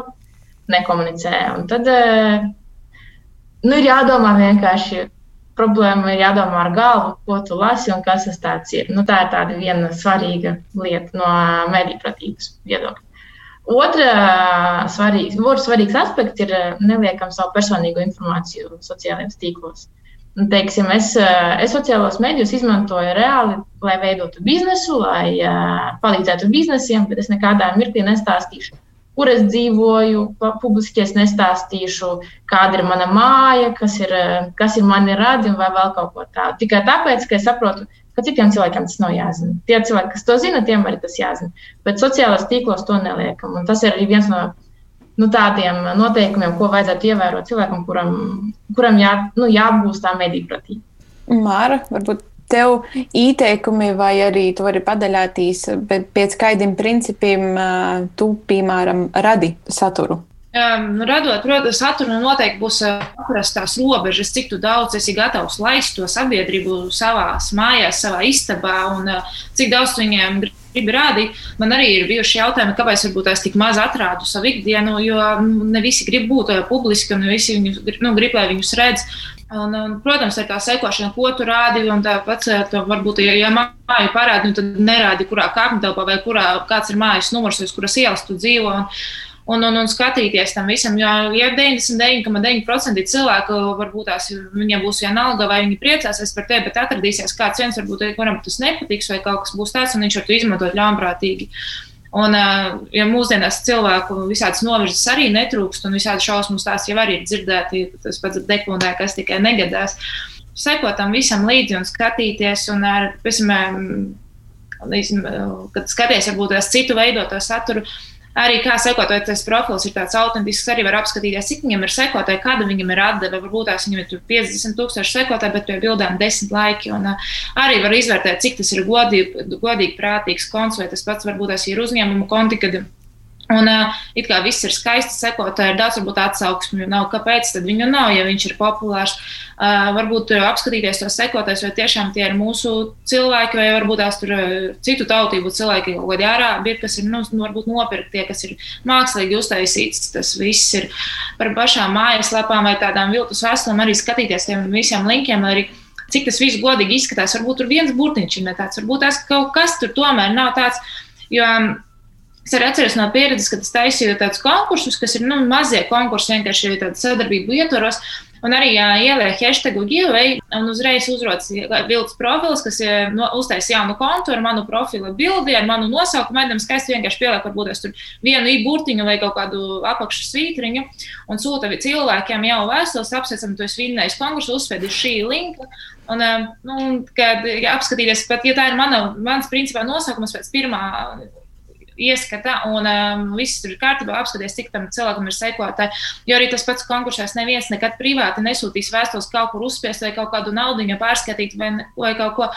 nekomunicē. Un tad nu, ir jādomā vienkārši. Problēma ir jādomā ar galvu, ko tu lasi un kas tas ir. Nu, tā ir viena svarīga lieta no mediju pratības viedokļa. Otra svarīgs, svarīgs aspekts ir neliekam savu personīgo informāciju sociālajos tīklos. Nu, teiksim, es, es sociālos mēdījus izmantoju reāli, lai veidotu biznesu, lai uh, palīdzētu biznesiem, bet es nekādā mirklī nestāstīšu, kur es dzīvoju, publiski es nestāstīšu, kāda ir mana māja, kas ir, kas ir mani radi vai vēl kaut ko tādu. Tikai tāpēc, ka es saprotu, ka citiem cilvēkiem tas nav jāzina. Tie cilvēki, kas to zina, tiem arī tas jāzina. Bet sociālajos tīklos to neliekam. Un tas ir arī viens no nu, tādiem noteikumiem, ko vajadzētu ievērot cilvēkam, kuram, kuram jā, nu, jābūt tā medīpratība. Māra, varbūt tev ieteikumi, vai arī tu vari padaļāties, bet pēc kādiem principiem tu, piemēram, radi saturu? Um, radot, protams, saturu noteikti būs atrast tās robežas, cik daudz esi gatavs laist to sabiedrību savā mājās, savā istabā un uh, cik daudz viņiem gribi rādīt. Man arī ir bijuši jautājumi, kāpēc varbūt es tik maz atrādu savu ikdienu, jo ne visi grib būt publiski un ne visi viņus, nu, grib, lai viņus redz. Un, un, protams, ir tā sekošana, ko tu rādi, tāpat, varbūt, ja, ja māju parādi, nu, tad nerādi, kurā kāpņu telpā vai kurā, kāds ir mājas numurs, uz kuras ielas tu dzīvo. Un, un, un, un skatīties tam visam. Jo, ja 99,9% cilvēku varbūt tās viņiem būs vienalga, vai viņi priecāsies par tevi, bet atradīsies kāds viens, varbūt kuram tas nepatiks, vai kaut kas būs tāds, un viņš var to izmantot ļaunprātīgi. Un, ja mūsdienās cilvēku visādas novirzes arī netrūkst, un visādi šausmu stāsti jau arī ir dzirdēti, tas pats dekundē, kas tikai negadās, sekot tam visam līdzi un skatīties, un ar, piemēram, kad skaties varbūt tās citu veidoto saturu, arī kā sekotāji, tas profils ir tāds autentisks, arī var apskatīties, cik viņam ir sekotāji, kāda viņam ir atdeve. Varbūt tās viņam ir 50 tūkstoši sekotāji, bet pie bildēm 10 laiki. Un, uh, arī var izvērtēt, cik tas ir godīgi, godīgi prātīgs konts, vai tas pats varbūt tās ir uzņēmuma konti, kad Un uh, it kā viss ir skaisti, sekotāji ir daudz, varbūt atsauksmju nav. Kāpēc tad viņu nav, ja viņš ir populārs? Uh, varbūt uh, apskatīties tos sekotājus, vai tiešām tie ir mūsu cilvēki, vai varbūt tās tur uh, citu tautību cilvēki, kaut kādi ārābi ir, kas ir, nu, varbūt nopirktie, kas ir mākslīgi uztaisīts. Tas viss ir par pašām mājaslapām vai tādām viltus vēstulēm arī skatīties tiem visiem linkiem. Arī, Cik tas viss godīgi izskatās, varbūt tur viens burtiņš ir ne tāds, varbūt tas kaut kas tur tomēr nav tāds. Jo Es arī atceros no pieredzes, kad es taisīju tādus konkursus, kas ir nu, mazie konkursi, vienkārši tādu sadarbību ietvaros. Un arī ielieku hashtag giveaway, un uzreiz uzrodas bildes profils, kas no, uztaisa jaunu kontu ar manu profilu bildi, ar manu nosaukumu. Mēģinām skaisti vienkārši pielikt, varbūt es tur vienu īburtiņu vai kaut kādu apakšu svītriņu, un sūta cilvēkiem jau vēstules, apsveicam, tu esi vinnējis konkursu, uzspēdi šī linka. Un, nu, kad ja apskatīties, pat ja tā ir mana, mans principā nosaukums pēc pirmā ieskata, un um, viss tur ir kārtībā, apskaties, cik tam cilvēkam ir sekotāji. Jo arī tas pats konkursēs neviens nekad privāti nesūtīs vēstules kaut kur uzspiest vai kaut kādu naudu pārskatīt vai, vai kaut ko.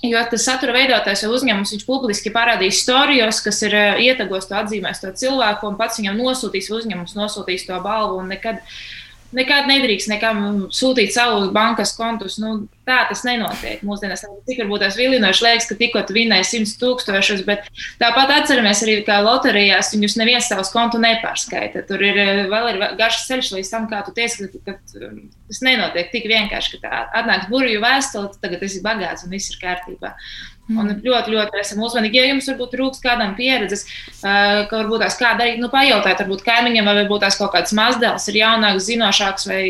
Jo tas satura veidotājs vai uzņēmums viņš publiski parādīs storijos, kas ir uh, ietagos to atzīmēs to cilvēku, un pats viņam nosūtīs, uzņēmums nosūtīs to balvu. Nekad, uh, nekad nedrīkst nekam sūtīt savu bankas kontus. Nu, tā tas nenotiek. Mūsdienās cik varbūt tas vilinoši liekas, ka tikko tu vinnēji 100 tūkstošus, bet tāpat atceramies arī, ka loterijās viņus neviens savus kontu nepārskaita. Tur ir vēl ir garš ceļš līdz tam, kā tu tiesi, ka um, tas nenotiek tik vienkārši, ka tā atnāks burbuļu vēstule, tagad esi bagāts un viss ir kārtībā. Un mm. ļoti, ļoti esam uzmanīgi. Ja jums varbūt trūks kādam pieredzes, uh, ka varbūt tās kā darīt, nu, pajautāt, varbūt kaimiņam, vai varbūt tās kaut kāds mazdēls ir jaunāks, zinošāks vai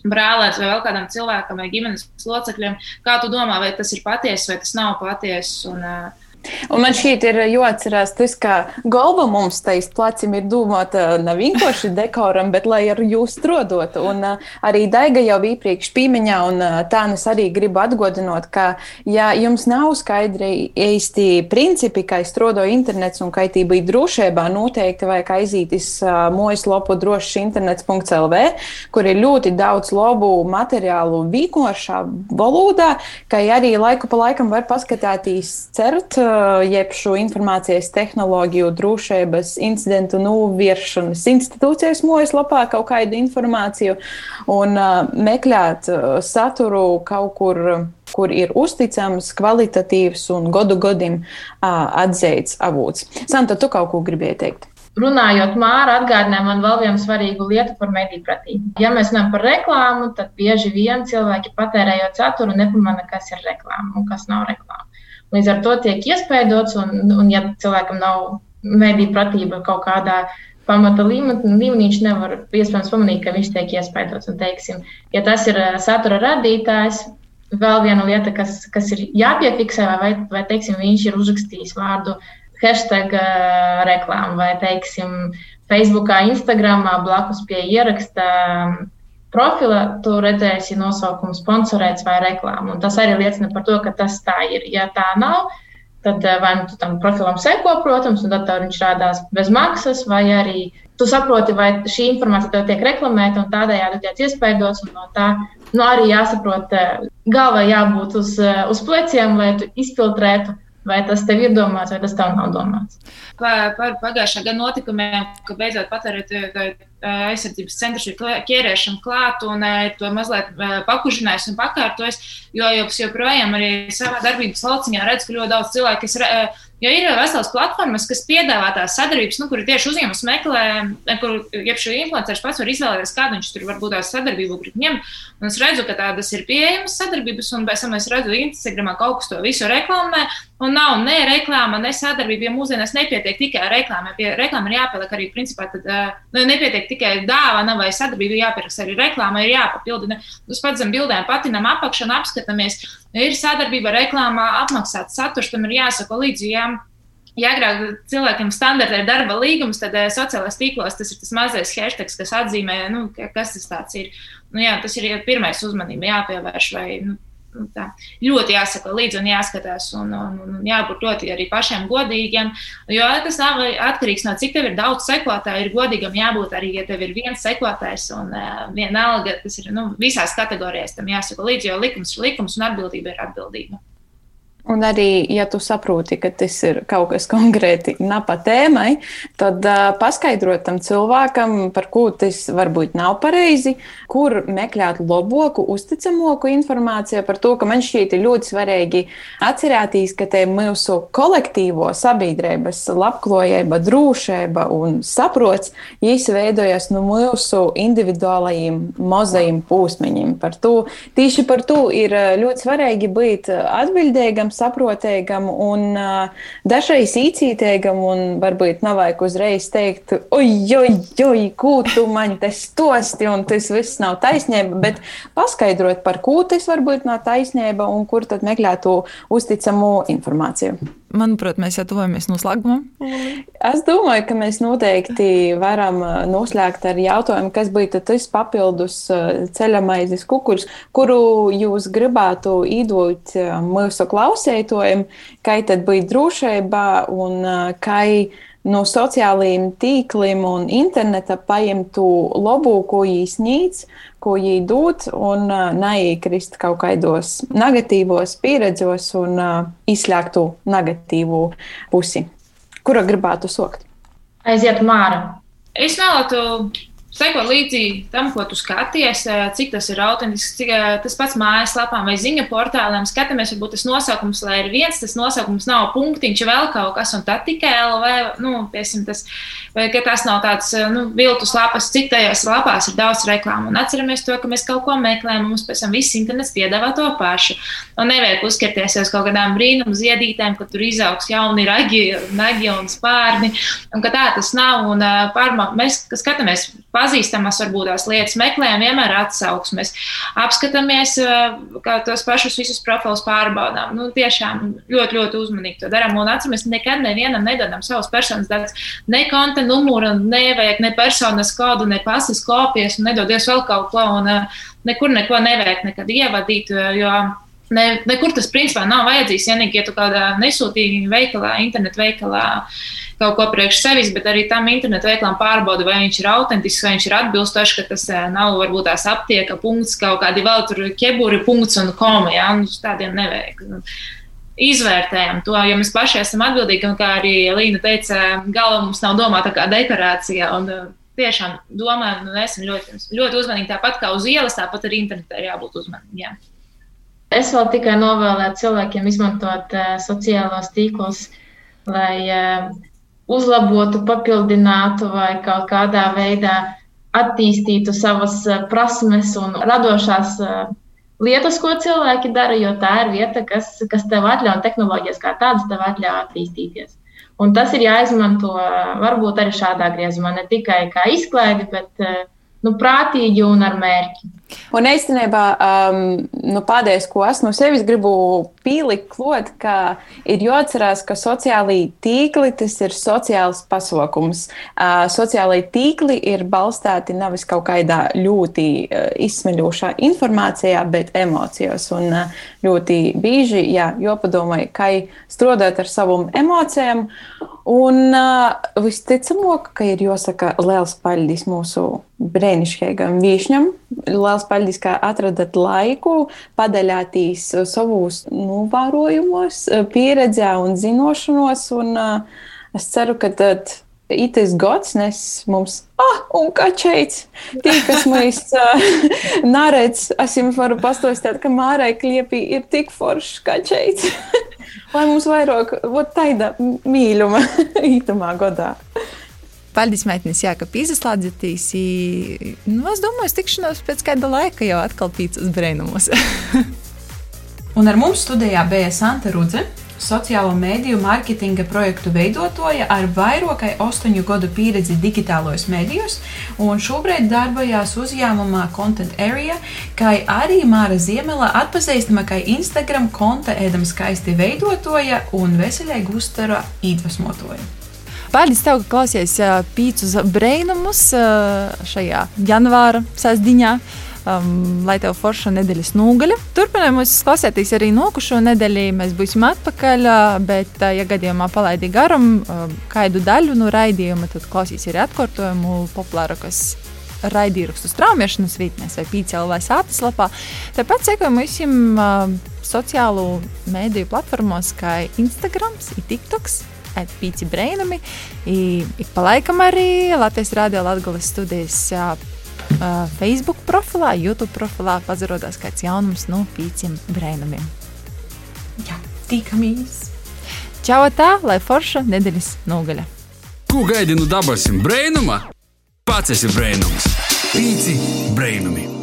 brālēns vai vēl kādam cilvēkam vai ģimenes locekļiem. Kā tu domā, vai tas ir patiesi vai tas nav patiesi? Un, uh, Un man šķiet, ir jāatcerās tas, ka galva mums tais plecim ir domāta ne vienkārši dekoram, bet lai ar jūs strodot. Un uh, arī Daiga jau iepriekš pīmeņā, un uh, tā es arī gribu atgodinot, ka, ja jums nav skaidri īsti principi, kā strodo internets un kaitība ir drošībā, noteikti vajag aizītis uh, mojas lopu drošs internets.lv, kur ir ļoti daudz labu materiālu vīkošā valodā, kā arī laiku pa laikam var paskatīties cert jeb šo informācijas tehnoloģiju drošības incidentu novēršanas institūcijas mājaslapā kaut kādu informāciju un meklēt saturu kaut kur, kur ir uzticams, kvalitatīvs un godu godim atzīts avots. Santa, tu kaut ko gribēji teikt? Runājot, Māra atgādināja man vēl vienu svarīgu lietu par mediju pratību. Ja mēs runājam par reklāmu, tad bieži vien cilvēki patērējot saturu nepamana, kas ir reklāma un kas nav reklāma. Līdz ar to tiek iespaidots, un, un ja cilvēkam nav mediju pratība kaut kādā pamata līmenī, viņš nevar iespējams pamanīt, ka viņš tiek iespaidots. Un, teiksim, ja tas ir eh, satura radītājs, vēl viena lieta, kas, kas ir jāpiefiksē, vai, vai teiksim, viņš ir uzrakstījis vārdu hashtag uh, reklāmu vai, teiksim, Facebookā, Instagramā blakus pie ieraksta profila, tu redzēsi nosaukumu sponsorēts vai reklāmu. Un tas arī liecina par to, ka tas tā ir. Ja tā nav, tad uh, vai nu tu tam profilam seko, protams, un tad viņš rādās bez maksas, vai arī tu saproti, vai šī informācija tev tiek reklamēta, un tādējādi tiek iespaidots. No tā nu, arī jāsaprot, uh, galvā jābūt uz, uz pleciem, lai tu izfiltrētu Vai tas tev ir domāts, vai tas tev nav domāts? Par, par pagājušā gada notikumiem, ka beidzot patērētāju aizsardzības centrs ir ķērēšana klāt un to mazliet pakužinājis un pakārtojis. Jo joprojām arī savā darbības lauciņā redz, ka ļoti daudz cilvēku, kas Jo ir vesels platformas, kas piedāvā tās sadarbības, nu, kur tieši uzņēmums meklē, kur jebkurš influenceris pats var izvēlēties, kādu viņš tur varbūt tās sadarbību grib ņemt. Un es redzu, ka tādas ir pieejamas sadarbības, un pēc tam es redzu, Instagramā kaut kas to visu reklamē. Un nav ne reklāma, ne sadarbība. Ja mūsdienās nepietiek tikai ar reklāmai, pie reklāmas ir jāpieliek arī, principā, tad, nu, nepietiek tikai dāvana vai sadarbība, jāpieraksta arī reklāma, ir jāpapildina. Uz pats zem bildēm patinam apakšā un apskatāmies. Ir sadarbība ar reklāmā, apmaksāts saturs, tam ir jāsako līdzi. Jā. Ja agrāk cilvēkiem standarta ir darba līgums, tad uh, sociālajās tīklos tas ir tas mazais hashtag, kas atzīmē, nu, kas tas ir. Nu, jā, tas ir pirmais uzmanība jāpievērš. Vai, Nu, tā, ļoti jāsaka līdzi un jāskatās, un, un, un jābūt ļoti arī pašiem godīgiem. Jo tas nav atkarīgs no cik tev ir daudz sekotāju. Ir godīgam jābūt arī, ja tev ir viens sekotājs un uh, vienalga, tas ir nu, visās kategorijās tam jāsaka līdzi, jo likums ir likums un atbildība ir atbildība. Un arī, ja tu saproti, ka tas ir kaut kas konkrēti napa tēmai, tad uh, paskaidrot tam cilvēkam, par ko tas varbūt nav pareizi, kur meklēt labāku, uzticamāku informāciju par to, ka man šķiet ļoti svarīgi atcerēties, ka te mūsu kolektīvo sabiedrības labklājība, drošība un saprots izveidojas no mūsu individuālajiem mozajiem pūsmeņiem. Par to, tieši par to ir ļoti svarīgi būt atbildīgam saprotīgam un uh, dažreiz īcītīgam, un varbūt nav vajag uzreiz teikt, oi, oi, oi, ko tu man te stosti, un tas viss nav taisnība, bet paskaidrot, par ko tas varbūt nav taisnība un kur tad meklēt uzticamu informāciju. Manuprāt, mēs jau tuvojamies noslēgumam. Es domāju, ka mēs noteikti varam noslēgt ar jautājumu, kas būtu tas papildus ceļamaizes kukuļs, kuru jūs gribētu īdot mūsu klausētojiem, kā tad bija drošība un kā no sociālajiem tīkliem un interneta paņemtu labu, ko īsnīts, ko dod, un uh, neiekrist kaut kādos negatīvos pieredzos un uh, izslēgtu negatīvu pusi. Kura gribētu sokt? Aiziet Māra. Es vēlētu Seko līdzi tam, ko tu skaties, cik tas ir autentisks, cik tas pats mājaslapām vai ziņu portāliem. Skatāmies, varbūt tas nosaukums, lai ir viens, tas nosaukums nav punktiņš, vēl kaut kas, un tad tikai LV, nu, piesim, tas, vai ka tas nav tāds, nu, viltus lapas, cik tajās lapās ir daudz reklāmu. Un atceramies to, ka mēs kaut ko meklējam, mums pēc tam viss internets piedāvā to pašu. Un nevajag uzskatties uz kaut kādām brīnumu ziedītēm, ka tur izaugs jauni ragi, nagi un spārni, un ka tā tas nav. Un, pārma, mēs skatāmies pazīstamas, varbūt tās lietas, meklējam vienmēr atsauksmes, apskatāmies, kā tos pašus visus profilus pārbaudām. Nu, tiešām ļoti, ļoti uzmanīgi to darām. Un atceramies, nekad nevienam nedodam savus personas datus, ne konta numuru, nevajag ne personas kodu, ne pasas kopijas, un nedodies vēl kaut ko, un nekur neko nevajag nekad ievadīt. Jo, Ne, nekur tas principā nav vajadzīgs. Vienīgi, ja tu kādā nesūtīji veikalā, internetu veikalā kaut ko priekš sevis, bet arī tam internetu veiklam pārbauda, vai viņš ir autentisks, vai viņš ir atbilstošs, ka tas eh, nav varbūt tās aptieka punkts, kaut kādi vēl tur ķeburi punkts un koma. Jā, nu, tādiem nevajag. izvērtējam to, jo mēs paši esam atbildīgi. Un kā arī Līna teica, galva mums nav domāta kā dekorācija. Un, tiešām domājam, un esam ļoti, ļoti uzmanīgi. Tāpat kā uz ielas, tāpat arī internetā ir jābūt uzmanīgiem. Es vēl tikai novēlētu cilvēkiem izmantot uh, sociālos tīklus, lai uh, uzlabotu, papildinātu vai kaut kādā veidā attīstītu savas uh, prasmes un radošās uh, lietas, ko cilvēki dara, jo tā ir vieta, kas, kas tev atļauj, tehnoloģijas kā tādas tev atļauj attīstīties. Un tas ir jāizmanto varbūt arī šādā griezumā, ne tikai kā izklaide, bet nu, prātīgi un ar mērķi. Un īstenībā, um, nu, pēdējais, ko es no sevis gribu pielikt klāt, ka ir jāatcerās, ka sociālai tīkli tas ir sociāls pasaukums. Uh, sociālai tīkli ir balstīti nevis kaut kādā ļoti uh, izsmeļošā informācijā, bet emocijās. Un uh, ļoti bieži, jā, jopadomāj, kā strādāt ar savām emocijām. Un uh, visticamāk, ka ir jāsaka liels paldies mūsu brīnišķīgam viesņam. Liels paldies, ka atradat laiku padaļāties savos novērojumos, pieredzē un zinošanos. Un, uh, es ceru, ka tad itis gads nes mums, ah, un kačeits. Tie, kas mēs uh, neredz, es jums varu pastāstīt, ka Mārai Kliepī ir tik foršs kačeits. lai mums vairāk tāda mīluma ītumā godā. Paldies, meitenes, jā, ka piesaistījāties. Nu, es domāju, tikšanos pēc kāda laika jau atkal pīcis brēnumos. Un ar mums studijā bija Santa Rudze, sociālo mediju mārketinga projektu veidotāja ar vairāk kā astoņu gadu pieredzi digitālajos medijos, un šobrīd darbojas uzņēmumā Content Area, kā arī Māra Ziemela atpazīstama kā Instagram konta ēdam skaisti veidotāja un veselīga uztara iedvesmotāja. Paldies, tev, ka klausies pīcis brīnumus šajā janvāra sasdiņā um, lai tev forša nedēļas nogaļa. Turpinām mums klausēties arī nokušo nedēļu. Mēs būsim atpakaļ, bet, uh, ja gadījumā palaidi garam kādu daļu no raidījuma, tad klausīs arī atkārtojumu populārākos raidījumu straumēšanas vietnēs vai PCL vai sāpeslapā. Tāpat sekojam visiem uh, sociālo mēdīju platformos, kā Instagram, TikToks. Pīci brīnumi. Ik pa laikam arī Latvijas Rādio Latvijas studijas uh, Facebook profilā, YouTube profilā pazarodās kāds jaunums no pīciem brēnumiem. Jā, tikamies! Čau tā, lai forša nedēļas nogaļa! Ko gaidi no dabasim brēnuma? Pats esi brēnums! Pīci brēnumi!